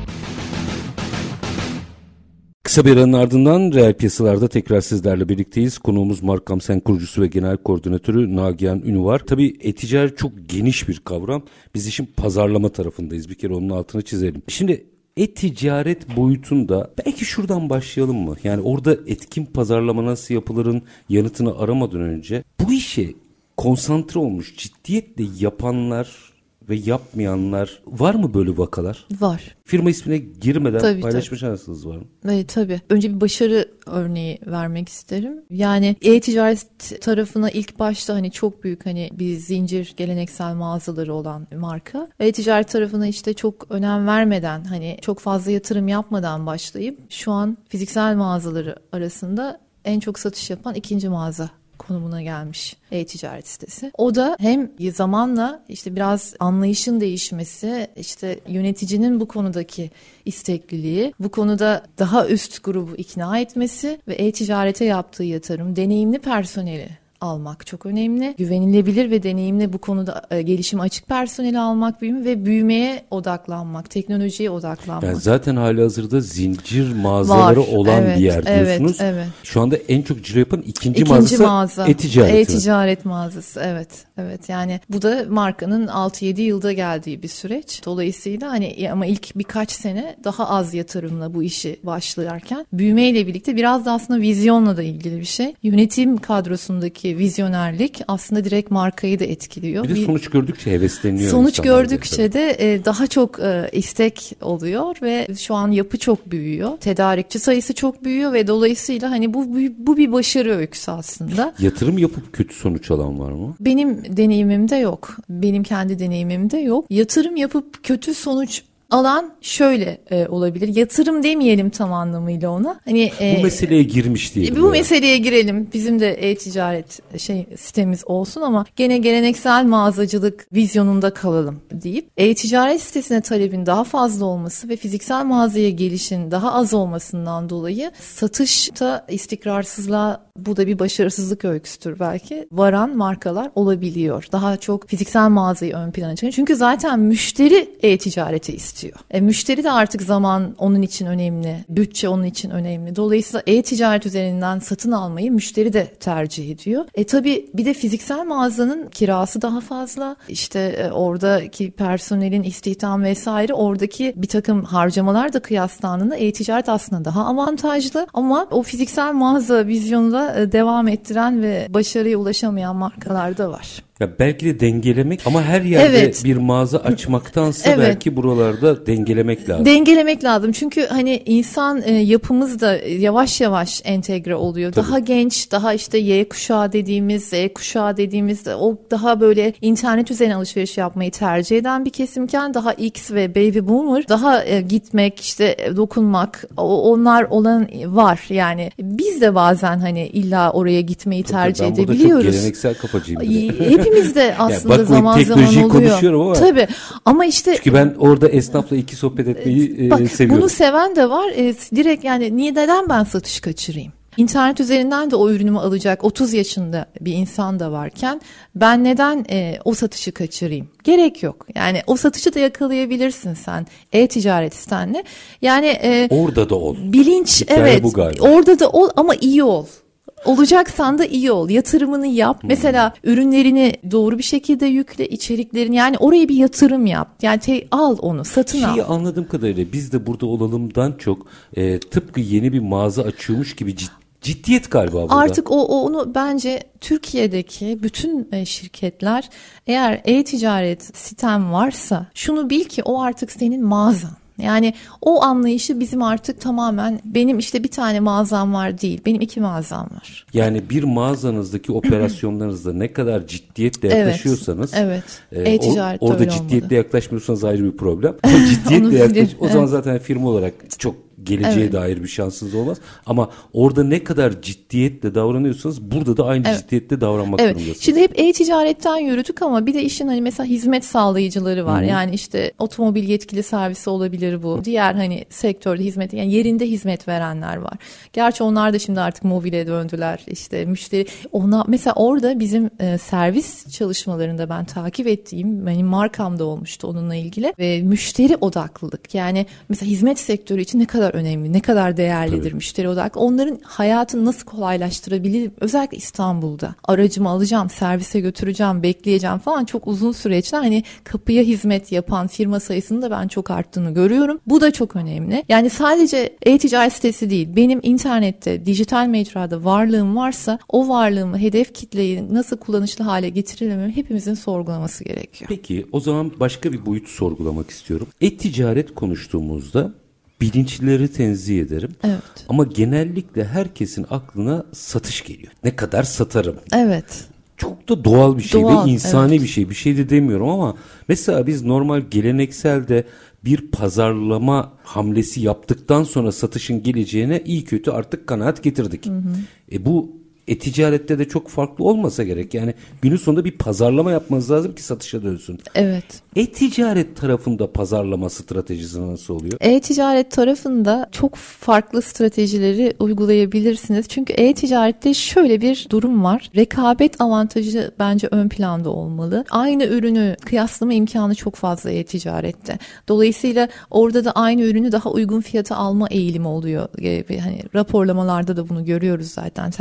Kısa bir aranın ardından reel piyasalarda tekrar sizlerle birlikteyiz. Konuğumuz Markam Sen kurucusu ve genel koordinatörü Nagihan Ünü var. Tabii e-ticaret çok geniş bir kavram. Biz işin pazarlama tarafındayız. Bir kere onun altını çizelim. Şimdi e-ticaret boyutunda belki şuradan başlayalım mı? Yani orada etkin pazarlama nasıl yapılırın yanıtını aramadan önce bu işe konsantre olmuş ciddiyetle yapanlar ve yapmayanlar var mı böyle vakalar? Var. Firma ismine girmeden Tabii, paylaşma şansınız var mı? Evet tabii. Önce bir başarı örneği vermek isterim. Yani e-ticaret tarafına ilk başta hani çok büyük hani bir zincir geleneksel mağazaları olan marka. E-ticaret tarafına işte çok önem vermeden hani çok fazla yatırım yapmadan başlayıp şu an fiziksel mağazaları arasında en çok satış yapan ikinci mağaza konumuna gelmiş e-ticaret sitesi. O da hem zamanla işte biraz anlayışın değişmesi, işte yöneticinin bu konudaki istekliliği, bu konuda daha üst grubu ikna etmesi ve e-ticarete yaptığı yatırım, deneyimli personeli almak çok önemli. Güvenilebilir ve deneyimli bu konuda e, gelişim açık personeli almak büyümü ve büyümeye odaklanmak, teknolojiye odaklanmak. Yani zaten hali hazırda zincir mağazaları Var. olan Evet, bir yer diyorsunuz. evet, evet. Şu anda en çok ciro yapan ikinci, İkinci mağazası mağaza. e-ticareti. E-ticaret mağazası evet. Evet yani bu da markanın 6-7 yılda geldiği bir süreç. Dolayısıyla hani ama ilk birkaç sene daha az yatırımla bu işi başlarken büyümeyle birlikte biraz da aslında vizyonla da ilgili bir şey. Yönetim kadrosundaki vizyonerlik aslında direkt markayı da etkiliyor. Bir de sonuç gördükçe hevesleniyor. Sonuç gördükçe de e, daha çok e, istek oluyor ve şu an yapı çok büyüyor. Tedarikçi sayısı çok büyüyor ve dolayısıyla hani bu, bu bir başarı öyküsü aslında. Yatırım yapıp kötü sonuç alan var mı? Benim deneyimimde yok. Benim kendi deneyimimde yok. Yatırım yapıp kötü sonuç alan şöyle e, olabilir. Yatırım demeyelim tam anlamıyla ona. Hani e, Bu meseleye girmiş diye. bu meseleye girelim. Bizim de e-ticaret şey sitemiz olsun ama gene geleneksel mağazacılık vizyonunda kalalım deyip e-ticaret sitesine talebin daha fazla olması ve fiziksel mağazaya gelişin daha az olmasından dolayı satışta istikrarsızlığa bu da bir başarısızlık öyküsüdür belki. Varan markalar olabiliyor. Daha çok fiziksel mağazayı ön plana çıkarıyor. Çünkü zaten müşteri e-ticareti istiyor. E, müşteri de artık zaman onun için önemli. Bütçe onun için önemli. Dolayısıyla e-ticaret üzerinden satın almayı müşteri de tercih ediyor. E tabi bir de fiziksel mağazanın kirası daha fazla. İşte e, oradaki personelin istihdam vesaire oradaki bir takım harcamalar da kıyaslandığında e-ticaret aslında daha avantajlı ama o fiziksel mağaza vizyonunda e, devam ettiren ve başarıya ulaşamayan markalar da var. Ya belki de dengelemek ama her yerde Evet. bir mağaza açmaktansa Evet. belki buralarda dengelemek lazım. Dengelemek lazım. Çünkü hani insan e, yapımız da yavaş yavaş entegre oluyor. Daha genç, daha işte Y kuşağı dediğimiz, Z kuşağı dediğimiz de o daha böyle internet üzerine alışveriş yapmayı tercih eden bir kesimken daha X ve Baby Boomer daha e, gitmek, işte e, dokunmak o- onlar olan var. Yani biz de bazen hani illa oraya gitmeyi tercih ben burada çok edebiliyoruz. geleneksel kafacıyım. Bir de. Ay, Hepimiz de aslında bakmayın, zaman zaman oluyor. konuşuyorum ama- Tabii. Ama işte Çünkü ben orada esnafla iki sohbet etmeyi e, Bak seviyorum. bunu seven de var. E, direkt yani niye neden ben satış kaçırayım? İnternet üzerinden de o ürünümü alacak 30 yaşında bir insan da varken ben neden e, o satışı kaçırayım? Gerek yok. Yani o satışı da yakalayabilirsin sen e-ticaret sitenle. Yani e, Orada da ol. bilinç Hikaye evet bu galiba. orada da ol ama iyi ol. Olacaksan da iyi ol. Yatırımını yap. Hmm. Mesela ürünlerini doğru bir şekilde yükle, içeriklerini yani oraya bir yatırım yap. Yani te- al onu, satın al. Şeyi anladığım kadarıyla biz de burada olalımdan çok e, tıpkı yeni bir mağaza açıyormuş gibi cid- ciddiyet galiba burada. Artık o, o onu bence Türkiye'deki bütün e, şirketler eğer e-ticaret sistem varsa şunu bil ki o artık senin mağazan. Yani o anlayışı bizim artık tamamen benim işte bir tane mağazam var değil. Benim iki mağazam var. Yani bir mağazanızdaki [clears throat] operasyonlarınızda ne kadar ciddiyetle Evet, yaklaşıyorsanız evet. e, E-ticaret or- orada ciddiyetle olmalı. yaklaşmıyorsanız ayrı bir problem. [laughs] Ciddiyetle yaklaş o zaman evet. zaten firma olarak çok geleceğe Evet. dair bir şansınız olmaz. Ama orada ne kadar ciddiyetle davranıyorsanız burada da aynı Evet. ciddiyetle davranmak Evet. durumundasınız. Şimdi hep e-ticaretten yürüdük ama bir de işin hani mesela hizmet sağlayıcıları var. Yani işte otomobil yetkili servisi olabilir bu. Diğer hani sektörde hizmet yani yerinde hizmet verenler var. Gerçi onlar da şimdi artık mobile döndüler. İşte müşteri ona mesela orada bizim e, servis çalışmalarında ben takip ettiğim benim markamda olmuştu onunla ilgili ve müşteri odaklılık. Yani mesela hizmet sektörü için ne kadar önemli, ne kadar değerlidir Tabii. müşteri odaklı. Onların hayatını nasıl kolaylaştırabilirim? Özellikle İstanbul'da. Aracımı alacağım, servise götüreceğim, bekleyeceğim falan çok uzun süreçler. Hani kapıya hizmet yapan firma sayısının da ben çok arttığını görüyorum. Bu da çok önemli. Yani sadece e-ticaret sitesi değil. Benim internette, dijital mecrada varlığım varsa o varlığımı hedef kitleyi nasıl kullanışlı hale getirilmemi hepimizin sorgulaması gerekiyor. Peki o zaman başka bir boyut sorgulamak istiyorum. E-ticaret konuştuğumuzda bilinçleri tenzih ederim. Evet. Ama genellikle herkesin aklına satış geliyor. Ne kadar satarım. Evet. Çok da doğal bir şey Doğal, ve insani evet. bir şey. Bir şey de demiyorum ama mesela biz normal gelenekselde bir pazarlama hamlesi yaptıktan sonra satışın geleceğine iyi kötü artık kanaat getirdik. E bu e-ticarette de çok farklı olmasa gerek. Yani günün sonunda bir pazarlama yapmanız lazım ki satışa dönsün. Evet. E-ticaret tarafında pazarlama stratejisi nasıl oluyor? E-ticaret tarafında çok farklı stratejileri uygulayabilirsiniz. Çünkü e-ticarette şöyle bir durum var. Rekabet avantajı bence ön planda olmalı. Aynı ürünü kıyaslama imkanı çok fazla e-ticarette. Dolayısıyla orada da aynı ürünü daha uygun fiyata alma eğilimi oluyor. Ee, Hani raporlamalarda da bunu görüyoruz zaten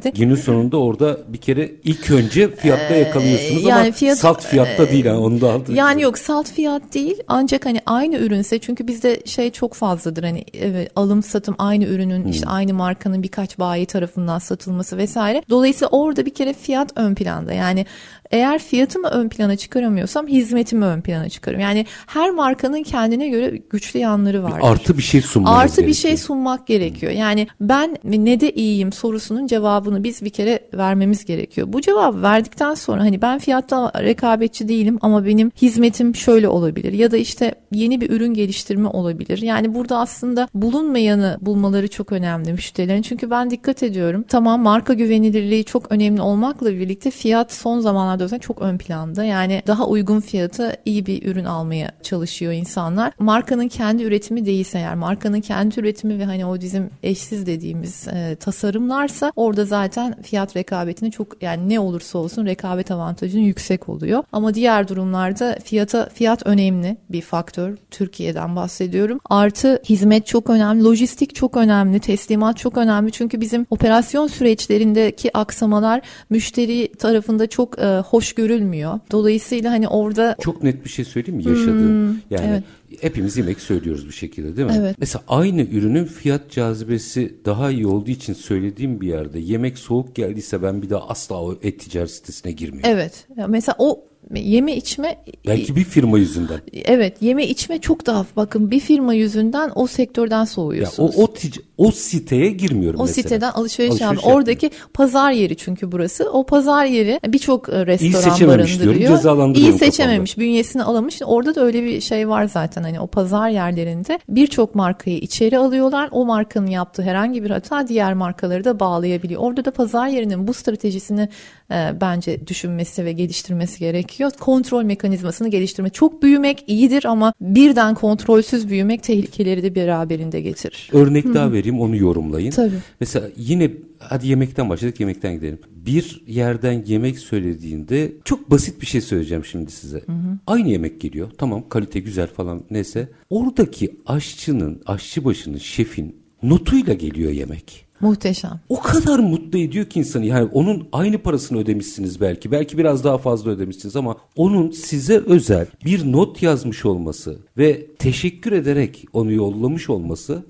tercihlerde. Günün sonunda orada bir kere ilk önce fiyatta yakalıyorsunuz Ee, yani ama fiyat- salt fiyatta değil. Yani onu da altını Yani yok salt fiyat değil ancak hani aynı ürünse çünkü bizde şey çok fazladır hani evet, alım satım aynı ürünün işte aynı markanın birkaç bayi tarafından satılması vesaire. Dolayısıyla orada bir kere fiyat ön planda yani eğer fiyatımı ön plana çıkaramıyorsam hizmetimi ön plana çıkarım. Yani her markanın kendine göre güçlü yanları var. Artı bir şey sunmanız Artı bir gerekiyor. şey sunmak gerekiyor. Yani ben ne de iyiyim sorusunun cevabını biz bir kere vermemiz gerekiyor. Bu cevabı verdikten sonra hani ben fiyatta rekabetçi değilim ama benim hizmetim şöyle olabilir ya da işte yeni bir ürün geliştirme olabilir. Yani burada aslında bulunmayanı bulmaları çok önemli müşterilerin. Çünkü ben dikkat ediyorum. Tamam marka güvenilirliği çok önemli olmakla birlikte fiyat son zamanlarda özellikle çok ön planda. Yani daha uygun fiyata iyi bir ürün almaya çalışıyor insanlar. Markanın kendi üretimi değilse eğer markanın kendi üretimi ve hani o bizim eşsiz dediğimiz e, tasarımlarsa orada zaten fiyat rekabetini çok yani ne olursa olsun rekabet avantajının yüksek oluyor. Ama diğer durumlarda fiyata fiyat önemli bir faktör. Türkiye'den bahsediyorum. Artı hizmet çok önemli, lojistik çok önemli, teslimat çok önemli. Çünkü bizim operasyon süreçlerindeki aksamalar müşteri tarafında çok e, hoş görülmüyor. Dolayısıyla hani orada Çok net bir şey söyleyeyim mi yaşadığım? yani Hmm, evet. hepimiz yemek söylüyoruz bir şekilde değil mi? Evet. Mesela aynı ürünün fiyat cazibesi daha iyi olduğu için söylediğim bir yerde yemek soğuk geldiyse ben bir daha asla o et ticaret sitesine girmiyorum. Evet. Ya mesela o yeme içme Belki bir firma yüzünden. evet yeme içme çok daha bakın bir firma yüzünden o sektörden Ya soğuyorsunuz. o o, tic- o siteye girmiyorum O mesela. siteden alışveriş, Alışveriş yapmıyor. Oradaki pazar yeri çünkü burası. O pazar yeri birçok e, restoran seçememiş diyorum, barındırıyor. cezalandırıyorum İyi seçememiş, bünyesini alamış. Orada da öyle bir şey var zaten. Hani o pazar yerlerinde birçok markayı içeri alıyorlar. O markanın yaptığı herhangi bir hata diğer markaları da bağlayabiliyor. Orada da pazar yerinin bu stratejisini e, bence düşünmesi ve geliştirmesi gerekiyor. Kontrol mekanizmasını geliştirme. Çok büyümek iyidir ama birden kontrolsüz büyümek tehlikeleri de beraberinde getirir. Örnek daha vereyim onu yorumlayın. Tabii. Mesela yine hadi yemekten başladık yemekten gidelim. Bir yerden yemek söylediğinde çok basit bir şey söyleyeceğim şimdi size. Aynı yemek geliyor. Tamam kalite güzel falan neyse. Oradaki aşçının, aşçı başının, şefin notuyla geliyor yemek. Muhteşem. O kadar mutlu ediyor ki insanı. Yani onun aynı parasını ödemişsiniz belki. Belki biraz daha fazla ödemişsiniz ama onun size özel bir not yazmış olması ve teşekkür ederek onu yollamış olması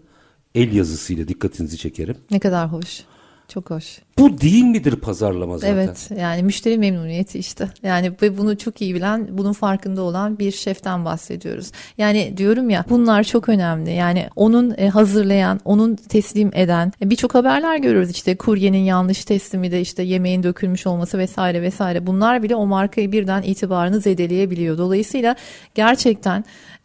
el yazısıyla dikkatinizi çekerim. Ne kadar hoş. Çok hoş. Bu değil midir pazarlama zaten? Evet yani müşteri memnuniyeti işte. Yani ve bunu çok iyi bilen, bunun farkında olan bir şeften bahsediyoruz. Yani diyorum ya bunlar çok önemli. Yani onun e, hazırlayan, onun teslim eden e, birçok haberler görüyoruz işte kuryenin yanlış teslimi de işte yemeğin dökülmüş olması vesaire vesaire. Bunlar bile o markayı birden itibarını zedeleyebiliyor. Dolayısıyla gerçekten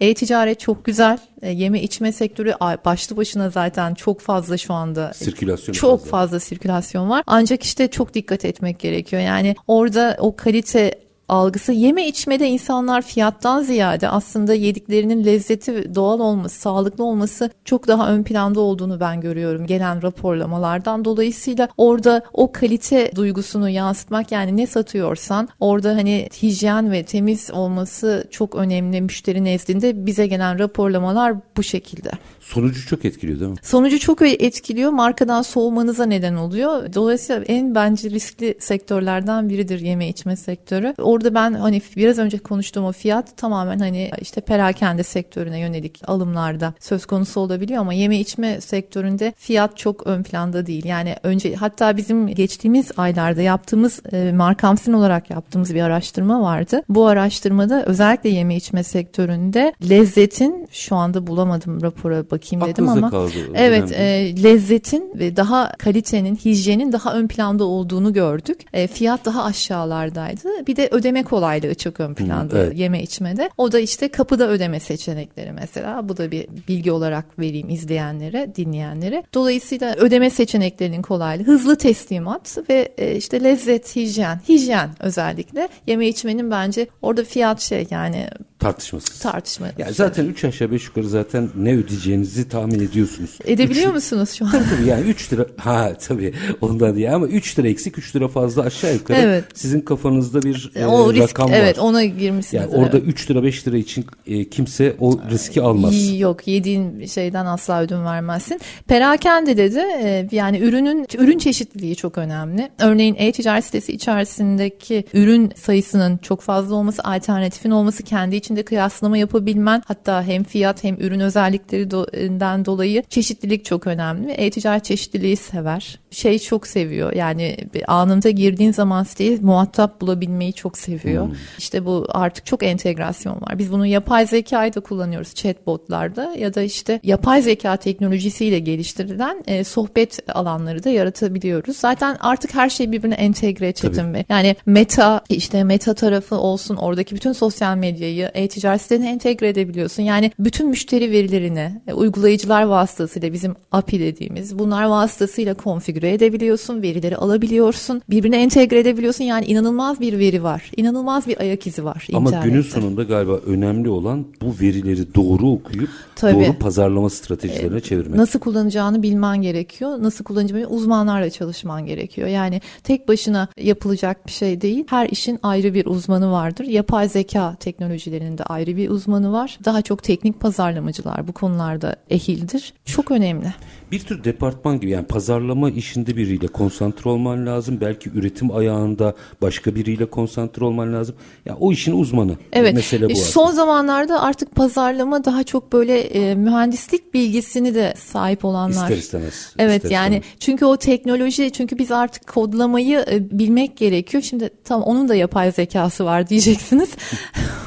e-ticaret çok güzel. E, Yeme içme sektörü başlı başına zaten çok fazla şu anda Sirkülasyon çok fazla. fazla sirkülasyon var. Ancak işte çok dikkat etmek gerekiyor. Yani orada o kalite algısı yeme içmede insanlar fiyattan ziyade aslında yediklerinin lezzeti doğal olması, sağlıklı olması çok daha ön planda olduğunu ben görüyorum gelen raporlamalardan. Dolayısıyla orada o kalite duygusunu yansıtmak yani ne satıyorsan orada hani hijyen ve temiz olması çok önemli müşteri nezdinde bize gelen raporlamalar bu şekilde. Sonucu çok etkiliyor değil mi? Sonucu çok etkiliyor. Markadan soğumanıza neden oluyor. Dolayısıyla en bence riskli sektörlerden biridir yeme içme sektörü. Orada ben hani biraz önce konuştuğum o fiyat tamamen hani işte perakende sektörüne yönelik alımlarda söz konusu olabiliyor ama yeme içme sektöründe fiyat çok ön planda değil. Yani önce hatta bizim geçtiğimiz aylarda yaptığımız e, markamsin olarak yaptığımız bir araştırma vardı. Bu araştırmada özellikle yeme içme sektöründe lezzetin şu anda bulamadım rapora bakayım dedim Aklınızda ama kaldı, evet önemli. e, lezzetin ve daha kalitenin, hijyenin daha ön planda olduğunu gördük. E, fiyat daha aşağılardaydı. Bir de ödeme kolaylığı çok ön planda evet. yeme içmede. O da işte kapıda ödeme seçenekleri mesela. Bu da bir bilgi olarak vereyim izleyenlere, dinleyenlere. Dolayısıyla ödeme seçeneklerinin kolaylığı, hızlı teslimat ve e, işte lezzet, hijyen, hijyen özellikle yeme içmenin bence orada fiyat şey yani Tartışmasız. tartışma. Yani zaten 3 aşağı 5 yukarı zaten ne ödeyeceğinizi tahmin ediyorsunuz. Edebiliyor Üç- musunuz şu an? Tabii tabii yani 3 lira [laughs] ha tabii ondan diye ama 3 lira eksik 3 lira fazla aşağı yukarı Evet. sizin kafanızda bir e, o risk rakam evet var. ona girmişsiniz. Yani orada evet. 3 lira 5 lira için e, kimse o riski almaz. Yok yediğin şeyden asla ödün vermezsin. Perakende de de yani ürünün ürün çeşitliliği çok önemli. Örneğin e-ticaret sitesi içerisindeki ürün sayısının çok fazla olması, alternatifin olması, kendi içinde kıyaslama yapabilmen, hatta hem fiyat hem ürün özelliklerinden dolayı çeşitlilik çok önemli. E-ticaret çeşitliliği sever. Şey çok seviyor. Yani anında girdiğin zaman siteye muhatap bulabilmeyi çok seviyor. İşte bu artık çok entegrasyon var. Biz bunu yapay zekayı da kullanıyoruz chatbotlarda ya da işte yapay zeka teknolojisiyle geliştirilen e, sohbet alanları da yaratabiliyoruz. Zaten artık her şey birbirine entegre Çetin Bey. Yani meta işte meta tarafı olsun oradaki bütün sosyal medyayı e-ticaret sitelerine entegre edebiliyorsun. Yani bütün müşteri verilerini e, uygulayıcılar vasıtasıyla bizim API dediğimiz bunlar vasıtasıyla konfigüre edebiliyorsun. Verileri alabiliyorsun. Birbirine entegre edebiliyorsun. Yani inanılmaz bir veri var. İnanılmaz bir ayak izi var Ama internette. günün sonunda galiba önemli olan bu verileri doğru okuyup Tabii. doğru pazarlama stratejilerine çevirmek. Nasıl kullanacağını bilmen gerekiyor. Nasıl kullanacağını uzmanlarla çalışman gerekiyor. Yani tek başına yapılacak bir şey değil. Her işin ayrı bir uzmanı vardır. Yapay zeka teknolojilerinin de ayrı bir uzmanı var. Daha çok teknik pazarlamacılar bu konularda ehildir. Çok önemli. Bir tür departman gibi yani pazarlama işinde biriyle konsantre olman lazım. Belki üretim ayağında başka biriyle konsantre olman lazım. Ya o işin uzmanı. Evet. Mesele bu. E, son zamanlarda artık pazarlama daha çok böyle e, mühendislik bilgisini de sahip olanlar. İster istemez. Evet ister yani istemez. çünkü o teknoloji çünkü biz artık kodlamayı e, bilmek gerekiyor. Şimdi tam onun da yapay zekası var [laughs] diyeceksiniz.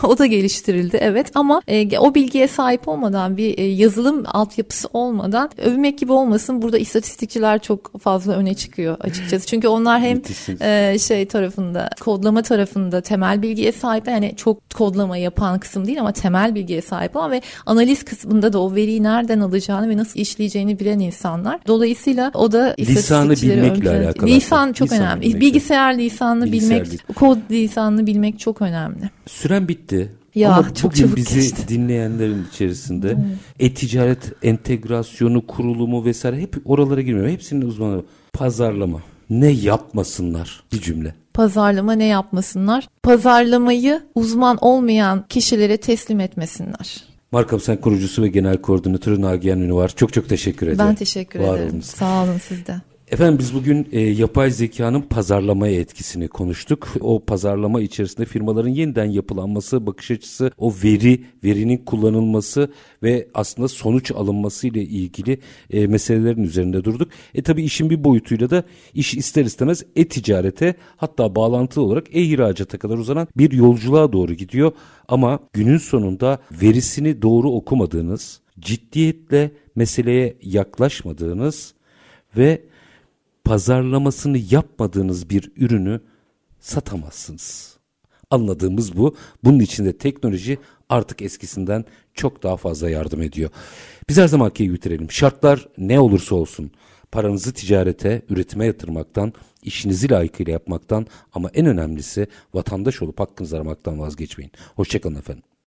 o da geliştirildi evet ama e, o bilgiye sahip olmadan bir e, yazılım altyapısı olmadan övmek gibi olmasın burada istatistikçiler çok fazla öne çıkıyor açıkçası. Çünkü onlar hem Müthişsiniz. e, şey tarafında kodlama tarafında temel bilgiye sahip yani çok kodlama yapan kısım değil ama temel bilgiye sahip olan ve analiz kısmında da o veriyi nereden alacağını ve nasıl işleyeceğini bilen insanlar. Dolayısıyla o da Lisanı bilmekle ön alakalı Lisan çok Lisanı önemli. bilmekle. Bilgisayar lisanını Bilgisayar bilmek, kod lisanını bilmek çok önemli. Süren bitti. Ya, Ama çok bugün bizi geçti. dinleyenlerin içerisinde e-ticaret entegrasyonu, kurulumu vesaire hep oralara girmiyor. Hepsinin uzmanı. Pazarlama. Ne yapmasınlar? Bir cümle. Pazarlama ne yapmasınlar? Pazarlamayı uzman olmayan kişilere teslim etmesinler. Markam Sen kurucusu ve genel koordinatörü Nagihan Ünü var. Çok çok teşekkür ederim. Ben teşekkür Var ederim. olunuz. Sağ olun siz de. Efendim biz bugün e, yapay zekanın pazarlamaya etkisini konuştuk. O pazarlama içerisinde firmaların yeniden yapılanması, bakış açısı, o veri, verinin kullanılması ve aslında sonuç alınması ile ilgili e, meselelerin üzerinde durduk. E tabi işin bir boyutuyla da iş ister istemez e-ticarete hatta bağlantılı olarak e-ihracata kadar uzanan bir yolculuğa doğru gidiyor. Ama günün sonunda verisini doğru okumadığınız, ciddiyetle meseleye yaklaşmadığınız ve pazarlamasını yapmadığınız bir ürünü satamazsınız. Anladığımız bu. Bunun için de teknoloji artık eskisinden çok daha fazla yardım ediyor. Biz her gibi bitirelim. Şartlar ne olursa olsun paranızı ticarete, üretime yatırmaktan, işinizi layıkıyla yapmaktan ama en önemlisi vatandaş olup hakkınızı aramaktan vazgeçmeyin. Hoşçakalın efendim.